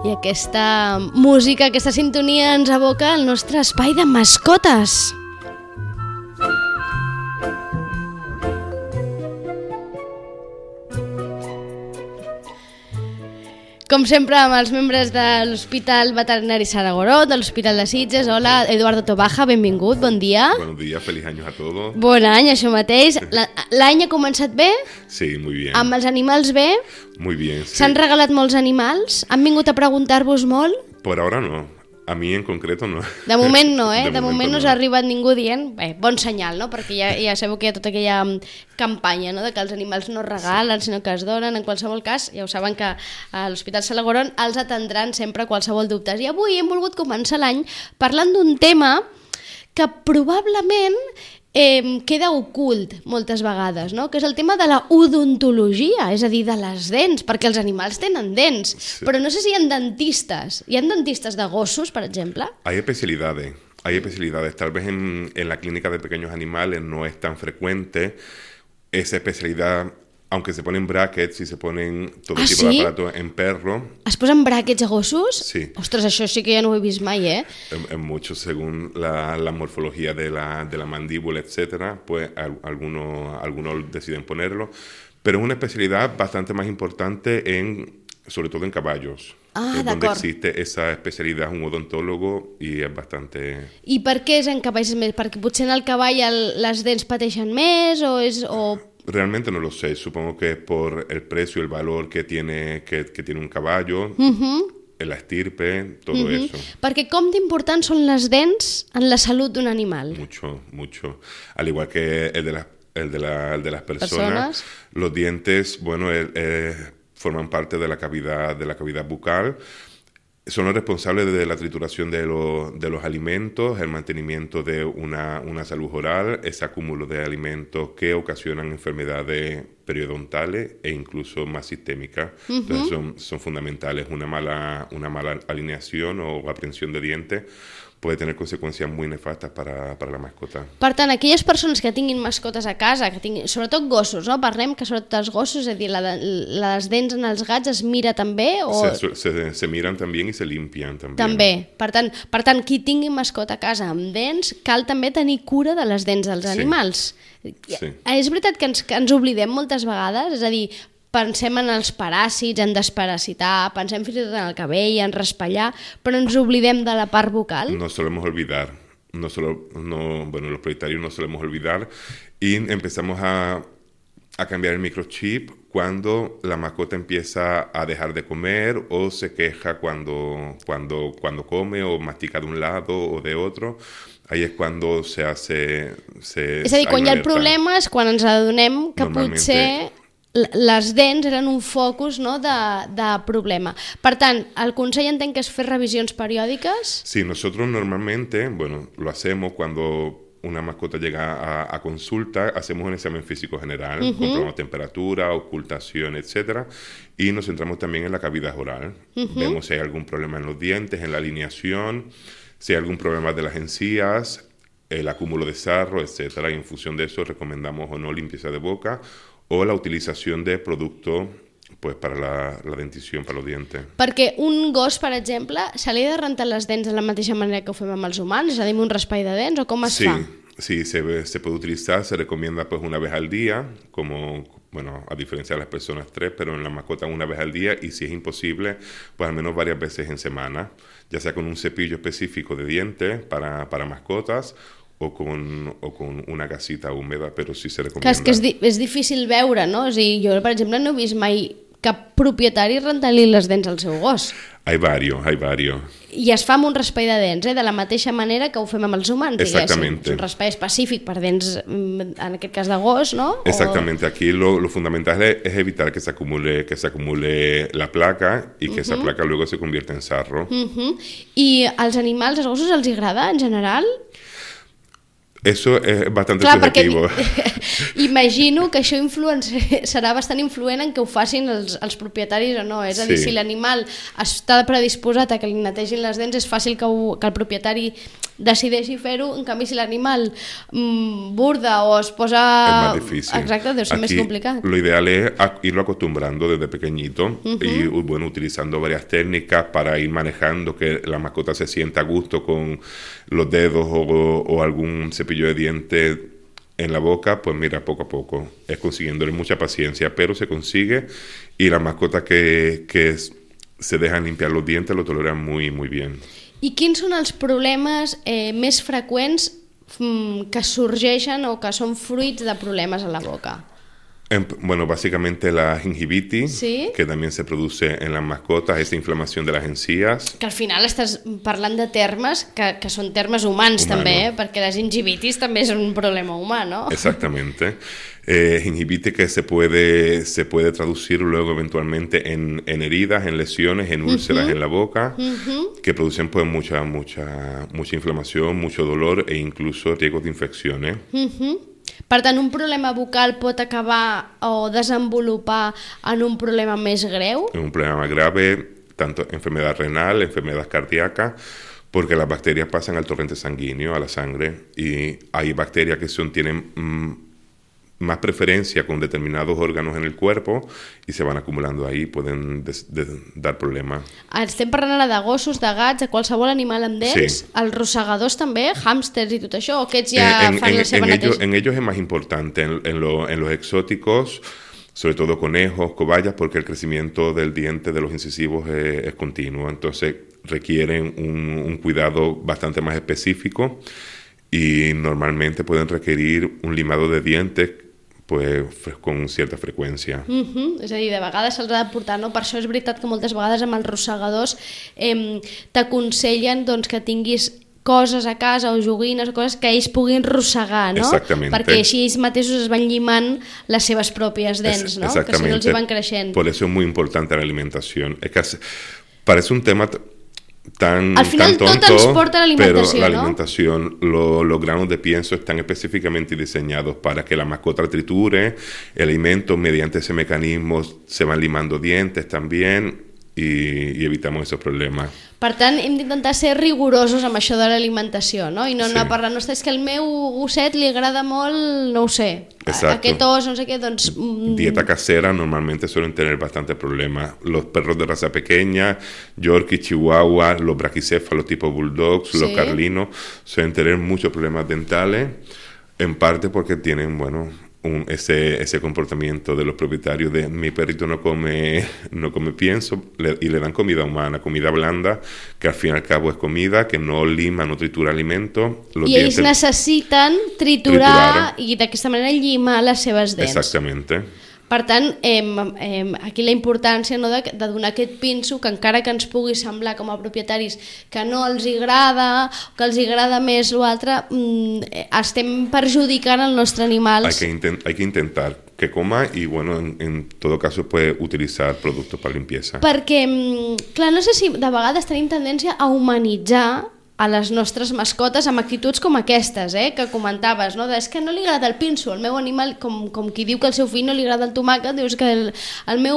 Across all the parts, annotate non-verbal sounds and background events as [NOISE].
I aquesta música, aquesta sintonia ens aboca al nostre espai de mascotes. Com sempre, amb els membres de l'Hospital Veterinari Saragoró, de l'Hospital de Sitges. Hola, Eduardo Tobaja, benvingut, bon dia. Buenos días, feliz años a todos. Bon any, això mateix. [LAUGHS] La- L'any ha començat bé? Sí, muy bien. Amb els animals bé? Muy bien. sí. S'han regalat molts animals? Han vingut a preguntar-vos molt? Por ahora no. A mí en concreto no. De moment no, eh? [LAUGHS] De, De moment no s'ha arribat ningú dient... Bé, bon senyal, no? Perquè ja, ja sabeu que hi ha tota aquella mm, campanya, no?, de que els animals no regalen, sinó que es donen. En qualsevol cas, ja ho saben que a l'Hospital Salagoron els atendran sempre qualsevol dubtes. I avui hem volgut començar l'any parlant d'un tema que probablement eh, queda ocult moltes vegades, no? que és el tema de la odontologia, és a dir, de les dents, perquè els animals tenen dents, sí. però no sé si hi ha dentistes. Hi ha dentistes de gossos, per exemple? Hay especialidades. Hay especialidades. Tal vez en, en la clínica de pequeños animales no es tan frecuente esa especialidad, aunque se ponen brackets y se ponen todo Ah, tipo de ¿sí? aparatos en perro, Es posen bràquets a gossos? Sí. Ostres, això sí que ja no ho he vist mai, eh? en, en muchos según la, la morfología de la, de la mandíbula, etcétera, pues al- algunos, algunos deciden ponerlo. Pero es una especialidad bastante más importante en, sobre todo en caballos. Ah, es donde d'acord. existe esa especialidad, un odontólogo, y es bastante... I per què és en cavalls més? Perquè potser en el cavall el, les dents pateixen més o és... O... Realmente no lo sé, supongo que es por el precio, el valor que tiene, que, que tiene un caballo, la estirpe, todo eso. Perquè com d'importants són les dents en la salut d'un animal? Mucho, mucho. Al igual que el de las, el de la- el de las personas, Personas. los dientes, bueno, eh, eh, forman parte de la cavidad, de la cavidad bucal. Son los responsables de la trituración de, lo- de los alimentos, el mantenimiento de una, una salud oral, ese acúmulo de alimentos que ocasionan enfermedades periodontales e incluso más sistémicas. Entonces son, son fundamentales. Una mala, una mala alineación o aprehensión de dientes puede tener consecuencias muy nefastas para, para la mascota. Per tant, aquelles persones que tinguin mascotes a casa, que tinguin, sobretot gossos, no? Parlem que sobretot els gossos, és a dir, la, de- les dents en els gats es mira també o... Se, se- se miran también y se limpian también. També. Per tant, per tant, qui tingui mascota a casa amb dents, cal també tenir cura de les dents dels Sí. animals. Sí. És veritat que ens, que ens oblidem moltes vegades? És a dir, pensem en els paràsits, en desparasitar, pensem fins i tot en el cabell, en raspallar, però ens oblidem de la part bucal? Nos solemos olvidar. No solo, no, bueno, los propietarios nos solemos olvidar y empezamos a, a cambiar el microchip cuando la mascota empieza a dejar de comer o se queja cuando, cuando, cuando come o mastica de un lado o de otro. Ahí es cuando se hace... Se, És a dir, quan hi ha el problema és quan ens adonem que potser les dents eren un focus no, de, de problema. Per tant, el consell entenc que és fer revisions periòdiques? Sí, nosotros normalmente, bueno, lo hacemos cuando una mascota llega a, a consulta, hacemos un examen físico general, controlamos temperatura, ocultación, etcétera, y nos centramos también en la cavidad oral. Vemos si hay algún problema en los dientes, en la alineación, si hay algún problema de las encías, el acúmulo de sarro, etcétera. Y en función de eso recomendamos o no limpieza de boca o la utilización de productos pues para la, la dentición, para los dientes. Perquè un gos, per exemple, se li ha de rentar les dents de la mateixa manera que ho fem amb els humans? És a dir, amb un raspall de dents o com es sí, fa? Sí, se, se puede utilizar, se recomienda pues una vez al día, como, bueno, a diferencia de las personas tres, pero en la mascota una vez al día y si es imposible, pues al menos varias veces en semana, ya sea con un cepillo específico de dientes para, para mascotas o con, o con una gasita húmeda, pero sí se recomienda. és que és, di és difícil veure, no? A dir, jo, per exemple, no he vist mai cap propietari rentar-li les dents al seu gos. Hay varios, hay varios. I es fa amb un raspall de dents, eh? de la mateixa manera que ho fem amb els humans. Exactamente. Un raspall específic per dents, mm, en aquest cas de gos, no? O- Exactamente, aquí lo, lo fundamental es, evitar que se acumule, que se acumule la placa y que esa placa luego se convierta en sarro. Mhm. I als animals, als gossos, els agrada, en general? Eso és bastante Clar, subjetivo. perquè [LAUGHS] imagino que això [LAUGHS] serà bastant influent en que ho facin els, els propietaris o no. És a dir, Sí. si l'animal està predisposat a que li netegin les dents, és fàcil que, ho, que el propietari decideixi fer-ho. En canvi, si l'animal mm, burda o es posa... es más difícil. Exacte, deu ser Aquí complicat. Lo ideal es irlo acostumbrando desde pequeñito y bueno, utilizando varias técnicas para ir manejando que la mascota se sienta a gusto con los dedos o, o algún cepillo de dientes en la boca, pues mira, poco a poco es consiguiéndole mucha paciencia, pero se consigue y las mascotas que, que se dejan limpiar los dientes lo toleran muy, muy bien. I quins són els problemes eh, més freqüents mm, que sorgeixen o que són fruits de problemes a la boca? Bueno, básicamente la gingivitis, Sí. que también se produce en las mascotas, esa inflamación de las encías. Que al final estàs parlant de termes que, que són termes humans Humano. també, eh? perquè la gingivitis també és un problema humà, no? Exactamente. Eh, que se puede, se puede traducir luego eventualmente en, en heridas, en lesiones, en úlceras en la boca, que producen pues mucha, mucha, mucha inflamación, mucho dolor e incluso riesgos de infecciones. Mhm. Per tant, un problema bucal pot acabar o desenvolupar en un problema més greu? Es un problema grave, tanto enfermedad renal, enfermedad cardíaca, porque las bacterias pasan al torrente sanguíneo, a la sangre, y hay bacterias que son, tienen mm, más preferencia con determinados órganos en el cuerpo y se van acumulando ahí, pueden des- de- dar problemas. Estem parlant ara de gossos, de gats, de qualsevol animal amb dents, Sí. els rosegadors també, hàmsters i tot això, o aquests ja en, fan en- la seva en ellos, neteja? en ellos es más importante, en, en lo- en los exóticos, sobre todo conejos, cobayas, porque el crecimiento del diente de los incisivos es, es continuo, entonces requieren un, un cuidado bastante más específico y normalmente pueden requerir un limado de dientes pues con cierta frecuencia. Mhm, És a dir, de vegades se'ls ha de portar, no? Per això és veritat que moltes vegades amb els rosegadors eh, t'aconsellen doncs, que tinguis coses a casa o joguines o coses que ells puguin rosegar, no? Exactamente. Perquè així ells mateixos es van llimant les seves pròpies dents, Es- no? Que si no els hi van creixent. Por eso es muy importante la alimentación. Es que parece un tema tan, Al final tan tonto, ens porta a la alimentació, pero la no? alimentación, lo- los granos de pienso están específicamente diseñados para que la mascota triture el alimento mediante ese mecanismo se van limando dientes también y, y evitamos esos problemas. Per tant, hem d'intentar ser rigorosos amb això de l'alimentació, no? I no Sí. anar parlant, ostres, és que al meu gosset li agrada molt, no ho sé, Exacto. aquest os, no sé què, doncs... mm, Dieta casera normalmente suelen tener bastante problemas. Los perros de raza pequeña, Yorkie, Chihuahua, los braquicéfalos tipo bulldogs, los Sí. carlinos, suelen tener muchos problemas dentales, en parte porque tienen, bueno, un- ese, ese comportamiento de los propietarios de mi perrito no come, no come pienso le- y le dan comida humana, comida blanda, que al fin y al cabo es comida, que no lima, no tritura alimentos. Los I ells necessiten triturar, Triturar. i d'aquesta manera llimar les seves dents. Exactamente. Per tant, eh, eh, aquí la importància no, de, de donar aquest pinso que encara que ens pugui semblar com a propietaris que no els agrada, que els agrada més l'altre, mm, estem perjudicant el nostre animal. Hay que, inten- hay que intentar que coma y bueno, en, en todo caso puede utilizar productos para limpieza. Perquè, mm, clar, no sé si de vegades tenim tendència a humanitzar a les nostres mascotes amb actituds com aquestes, eh, que comentaves, no? De, és que no li agrada el pinso, el meu animal, com, com qui diu que al seu fill no li agrada el tomàquet, dius que el, el meu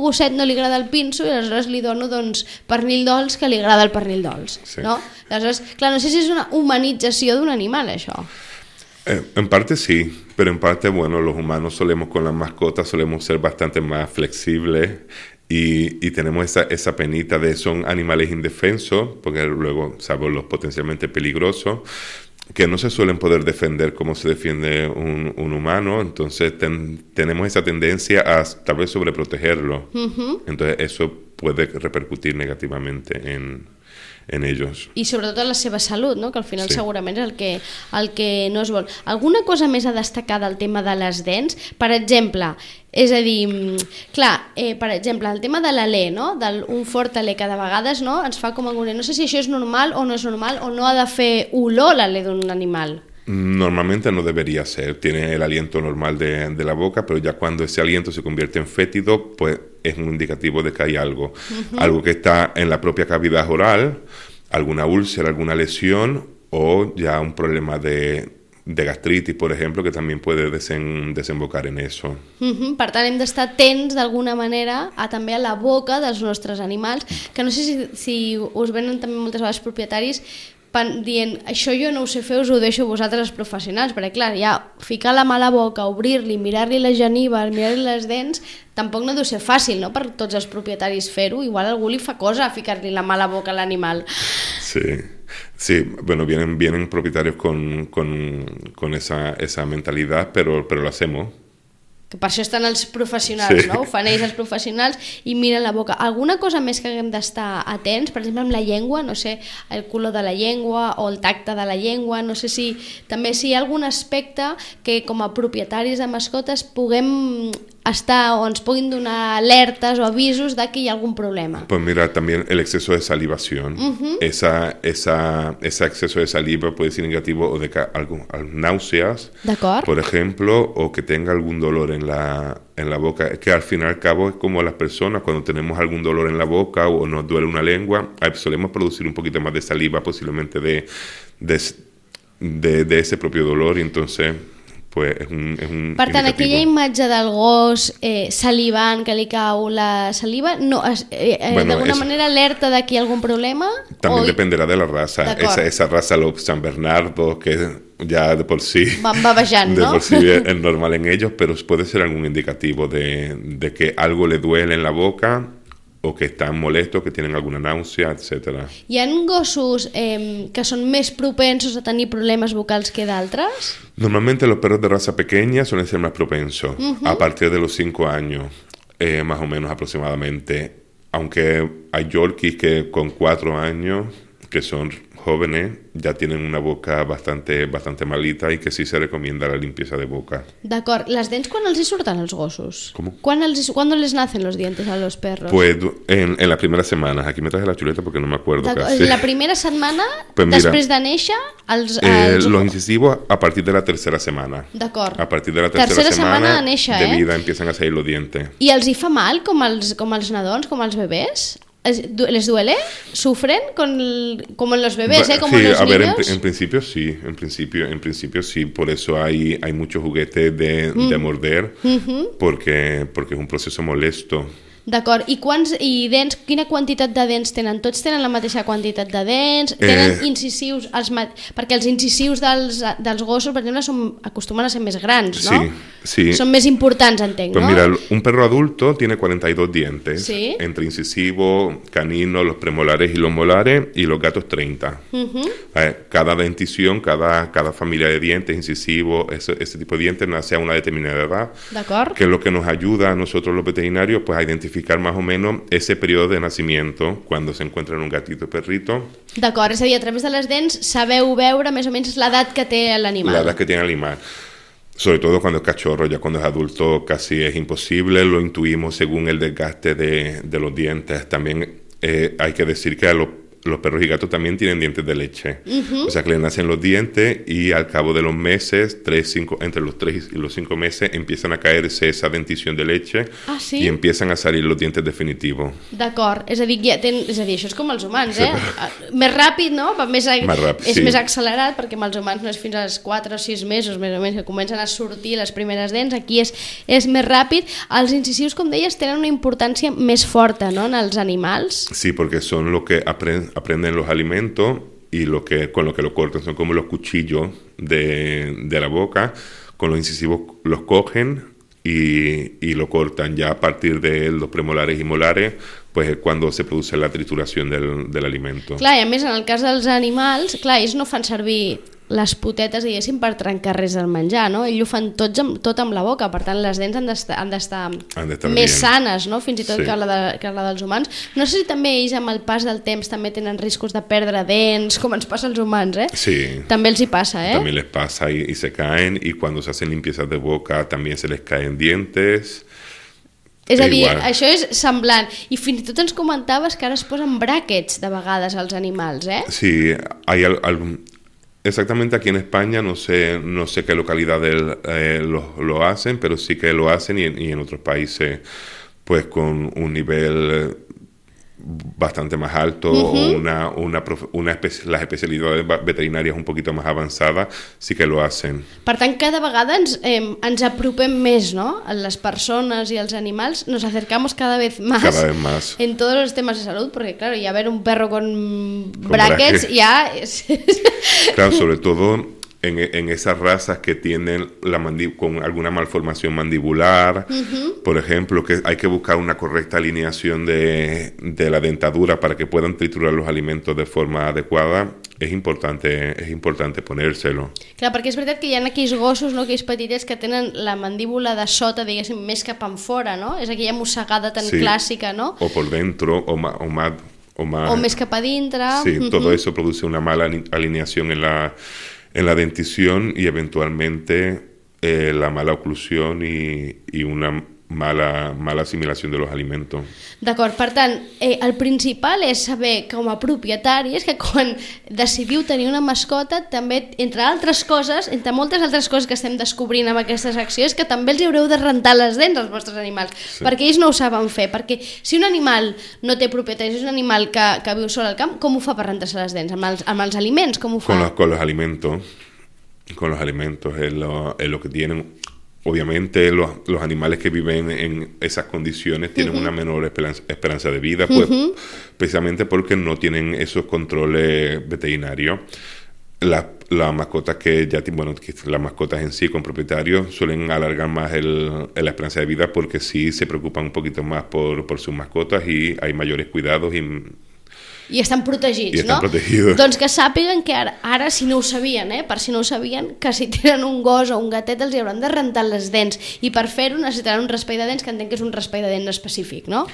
gosset no li agrada el pinso i aleshores li dono doncs, pernil dolç que li agrada el pernil dolç, Sí. no? Aleshores, clar, no sé si és una humanització d'un animal, això. Eh, en parte sí, pero en parte, bueno, los humanos solemos con las mascotas, solemos ser bastante más flexibles y, y tenemos esa, esa penita de son animales indefensos, porque luego, salvo los potencialmente peligrosos, que no se suelen poder defender como se defiende un, un humano, entonces ten- tenemos esa tendencia a tal vez sobreprotegerlo. Entonces eso puede repercutir negativamente en, en ellos. i sobretot en la seva salut, no? que al final Sí. segurament és el que, el que no es vol. Alguna cosa més a destacar del tema de les dents? Per exemple, és a dir, mm, clar, eh, per exemple, el tema de l'alè, no? del un fort alè que de vegades no? ens fa com agonia. No sé si això és normal o no és normal o no ha de fer olor l'alè d'un animal. Normalmente no debería ser, tiene el aliento normal de, de la boca, pero ya cuando ese aliento se convierte en fétido, pues es un indicativo de que hay algo. Algo que está en la propia cavidad oral, alguna úlcera, alguna lesión o ya un problema de de gastritis, por ejemplo, que también puede desen, desembocar en eso. Uh -huh. Per tant, hem d'estar d'alguna manera a també a la boca dels nostres animals, que no sé si, si us venen també moltes vegades propietaris dient, això jo no ho sé fer, us ho deixo vosaltres els professionals, perquè clar, ja ficar la mà a la boca, obrir-li, mirar-li les genives, mirar-li les dents, tampoc no deu ser fàcil, no?, per tots els propietaris fer-ho, igual algú li fa cosa ficar-li la mà a la boca a l'animal. Sí. Sí, bueno, vienen, vienen propietarios con, con, con esa, esa mentalidad, pero, pero lo hacemos. Que per això estan els professionals, Sí. no? Ho fan ells els professionals i miren la boca. Alguna cosa més que haguem d'estar atents, per exemple amb la llengua, no sé, el color de la llengua o el tacte de la llengua, no sé si també si hi ha algun aspecte que com a propietaris de mascotes puguem estar o ens puguin donar alertes o avisos de que hi ha algun problema. Pues mira, también el exceso de salivación. esa, esa, ese exceso de saliva puede ser negativo o de ca- algo, al- náuseas, por ejemplo, o que tenga algún dolor en la, en la boca. Es que al fin y al cabo es como las personas, cuando tenemos algún dolor en la boca o nos duele una lengua, solemos producir un poquito más de saliva, posiblemente de, de, de- de ese propio dolor, y entonces, pues es un... Es un Per tant, aquella imatge del gos eh, salivant, que li cau la saliva, no, es- eh, eh, Bueno, d'alguna es- manera alerta de que hi ha algun problema? También o dependerá de la raza. De acuerdo. Esa, esa raza, los San Bernardo, que ya de por sí... van babejant, [LAUGHS] De no? por sí [LAUGHS] es normal en ellos, pero puede ser algún indicativo de, de que algo le duele en la boca o que están molestos, que tienen alguna náusea, etcétera. Hi ha gossos eh, que són més propensos a tenir problemes vocals que d'altres? Normalmente los perros de raza pequeña suelen ser más propensos a partir de los 5 años, eh, más o menos aproximadamente. Aunque hay Yorkies que con 4 años, que son jóvenes, ya tienen una boca bastante, bastante malita y que sí se recomienda la limpieza de boca. D'acord. Les dents quan els hi surten als gossos? Com? Quan els, ¿Cuándo les nacen los dientes a los perros? Pues en, en las primeras semanas, aquí me traje la chuleta porque no me acuerdo casi. La primera setmana, [LAUGHS] Pues mira, després de néixer, els... Eh, els... los incisivos a partir de la tercera semana. D'acord. A partir de la tercera, Tercera semana a néixer, de eh? vida empiezan a salir los dientes. I els hi fa mal, com els, com els nadons, com els bebès? ¿Les duele? ¿Sufren? Con como en los bebés, ¿eh? Como sí, en los a ver, en, niños. en principio sí, en principio, en principio sí, por eso hay, hay muchos juguetes de, de Mm. morder, porque, porque es un proceso molesto. D'acord. I quants i dents, quina quantitat de dents tenen? Tots tenen la mateixa quantitat de dents? Tenen Eh. incisius? Els. Perquè els incisius dels, dels gossos, per exemple, són, acostumen a ser més grans, no? Sí, sí. Són més importants, entenc, Pues no? mira, un perro adulto tiene 42 dientes, Sí. entre incisivo, canino, los premolares y los molares, y los gatos 30. Eh, cada dentición, cada, cada familia de dientes, incisivo, ese, ese tipo de dientes nace a una determinada edad, D'acord? que es lo que nos ayuda a nosotros los veterinarios pues, a identificar más o menos ese periodo de nacimiento cuando se encuentran un gatito perrito, D'acord, és a dir, a través de les dents sabeu veure més o menys l'edat que té l'animal. la edad que tiene el animal. Sobre todo cuando es cachorro, ya cuando es adulto casi es imposible, lo intuimos según el desgaste de, de los dientes. También eh, hay que decir que a los, los perros y gatos también tienen dientes de leche. O sea que le nacen los dientes y al cabo de los meses, tres, cinco, entre los 3 y los 5 meses, empiezan a caerse esa dentición de leche Ah, sí? y empiezan a salir los dientes definitivos. D'acord, és a dir, ja ten... és a dir, això és com els humans, eh? Més ràpid, no? Va Més, Més ràpid, és sí. més accelerat, perquè amb els humans no és fins als 4 o 6 mesos, més o menys, que comencen a sortir les primeres dents. Aquí és, és més ràpid. Els incisius, com deies, tenen una importància més forta, no?, en els animals. Sí, porque son lo que apren- aprenden los alimentos y lo que con lo que lo cortan son como los cuchillos de, de la boca. Con los incisivos los cogen y, y lo cortan. Ya a partir de los premolares y molares, pues es cuando se produce la trituración del, del alimento. Clar, i a més, en el cas dels animals, clar, ells no fan servir les potetes, diguéssim, per trencar res del menjar, no? Ells ho fan tots amb, tot amb la boca, per tant, les dents han d'estar més bien. sanes, no? Fins i tot Sí. que, la de, que la dels humans. No sé si també ells, amb el pas del temps, també tenen riscos de perdre dents, com ens passa als humans, eh? Sí. També els hi passa, eh? También les pasa y, y se caen y cuando se hacen limpiezas de boca también se les caen dientes. És a dir, Igual. això és semblant. I fins i tot ens comentaves que ara es posen bràquets de vegades als animals, eh? Sí, hay al- al- exactamente aquí en España, no sé, no sé qué localidad del- eh, lo, hacen, pero sí que lo hacen y y en otros países, pues con un nivel bastante más alto o una, una, una espe las especialidades veterinàries un poquito más avanzadas sí que lo hacen. Per tant, cada vegada ens, eh, ens apropem més, ¿no? A les persones i als animals, nos acercamos cada vez más, cada vez más. en todos los temas de salud, porque claro, ya ver un perro con, con brackets ya claro, sobre todo en, en, esas razas que tienen la con alguna malformación mandibular, uh -huh. por ejemplo, que hay que buscar una correcta alineación de, de, la dentadura para que puedan triturar los alimentos de forma adecuada, és importante, és importante ponérselo. Clar, perquè és veritat que hi ha aquells gossos, no, aquells petitets que tenen la mandíbula de sota, diguéssim, més cap en fora, no? És aquella mossegada tan sí. clàssica, no? O por dentro, o, ma, o, ma, o, ma, o més cap a dintre. Sí, uh -huh. todo eso produce una mala alineación en la en la dentición y eventualmente eh, la mala oclusión y, y una mala, mala assimilació de los alimentos. D'acord, per tant, eh, el principal és saber com a propietaris que quan decidiu tenir una mascota també, entre altres coses, entre moltes altres coses que estem descobrint amb aquestes accions, que també els haureu de rentar les dents als vostres animals, sí. perquè ells no ho saben fer, perquè si un animal no té propietaris, és un animal que, que viu sol al camp, com ho fa per rentar-se les dents? Amb els, amb els aliments, com ho fa? Con los, con los alimentos, con los alimentos es lo, es lo que tienen obviamente los, los, animales que viven en esas condiciones tienen uh -huh. una menor esperanza, esperanza, de vida, pues, uh -huh. precisamente porque no tienen esos controles veterinarios. Las la mascotas que ya bueno, las mascotas en sí con propietarios suelen alargar más el, la esperanza de vida porque sí se preocupan un poquito más por, por sus mascotas y hay mayores cuidados y i estan protegits, I estan no? Protegidos. Doncs que sàpiguen que ara, ara, si no ho sabien, eh, per si no ho sabien, que si tenen un gos o un gatet els hi hauran de rentar les dents i per fer-ho necessitaran un raspall de dents que entenc que és un raspall de dents específic, no?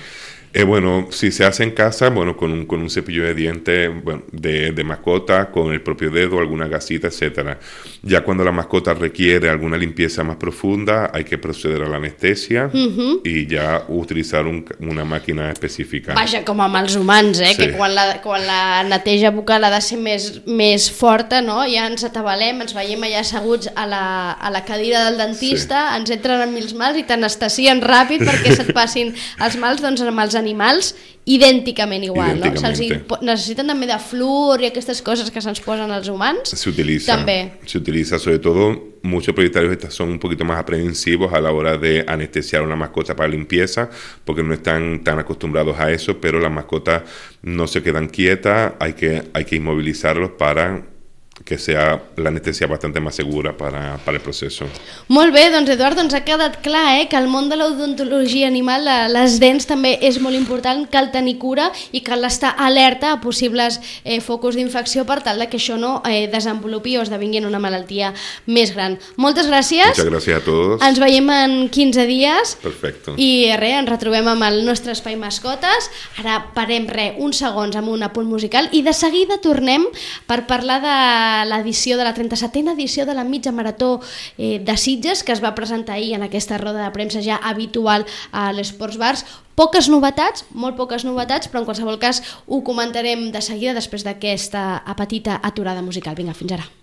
Eh, bueno, si se hace en casa, bueno, con un, con un cepillo de dientes bueno, de, de, mascota, con el propio dedo, alguna gasita, etcétera. Ya cuando la mascota requiere alguna limpieza más profunda, hay que proceder a la anestesia uh -huh. y ya utilizar un, una màquina específica. Vaja, com amb els humans, eh? Sí. que quan la, quan la neteja bucal ha de ser més, més forta, no? ja ens atabalem, ens veiem allà asseguts a la, a la cadira del dentista, sí. ens entren en mils mals i t'anestesien ràpid perquè se't [LAUGHS] passin els mals, doncs amb els animals idènticament igual, no? Se'ls necessiten també de flúor i aquestes cosas que se'ns posen als humans. Se utiliza. També. Se utiliza, sobre todo, muchos propietarios son un poquito más aprensivos a la hora de anestesiar una mascota para limpieza, porque no están tan acostumbrados a eso, pero las mascotas no se quedan quietas, hay que, hay que inmovilizarlos para que sea l'anestesia bastant més segura per, a, per al procés. Molt bé, doncs Eduard, doncs ha quedat clar eh, que el món de l'odontologia animal, les dents també és molt important, cal tenir cura i cal estar alerta a possibles eh, focus d'infecció per tal de que això no eh, desenvolupi o esdevingui en una malaltia més gran. Moltes gràcies. Moltes gràcies a tots. Ens veiem en 15 dies. Perfecte. I res, ens retrobem amb el nostre espai mascotes. Ara parem res, uns segons amb un apunt musical i de seguida tornem per parlar de l'edició de la 37a edició de la mitja marató eh, de Sitges que es va presentar ahir en aquesta roda de premsa ja habitual a l'Esports Bars. Poques novetats, molt poques novetats, però en qualsevol cas ho comentarem de seguida després d'aquesta petita aturada musical. Vinga, fins ara.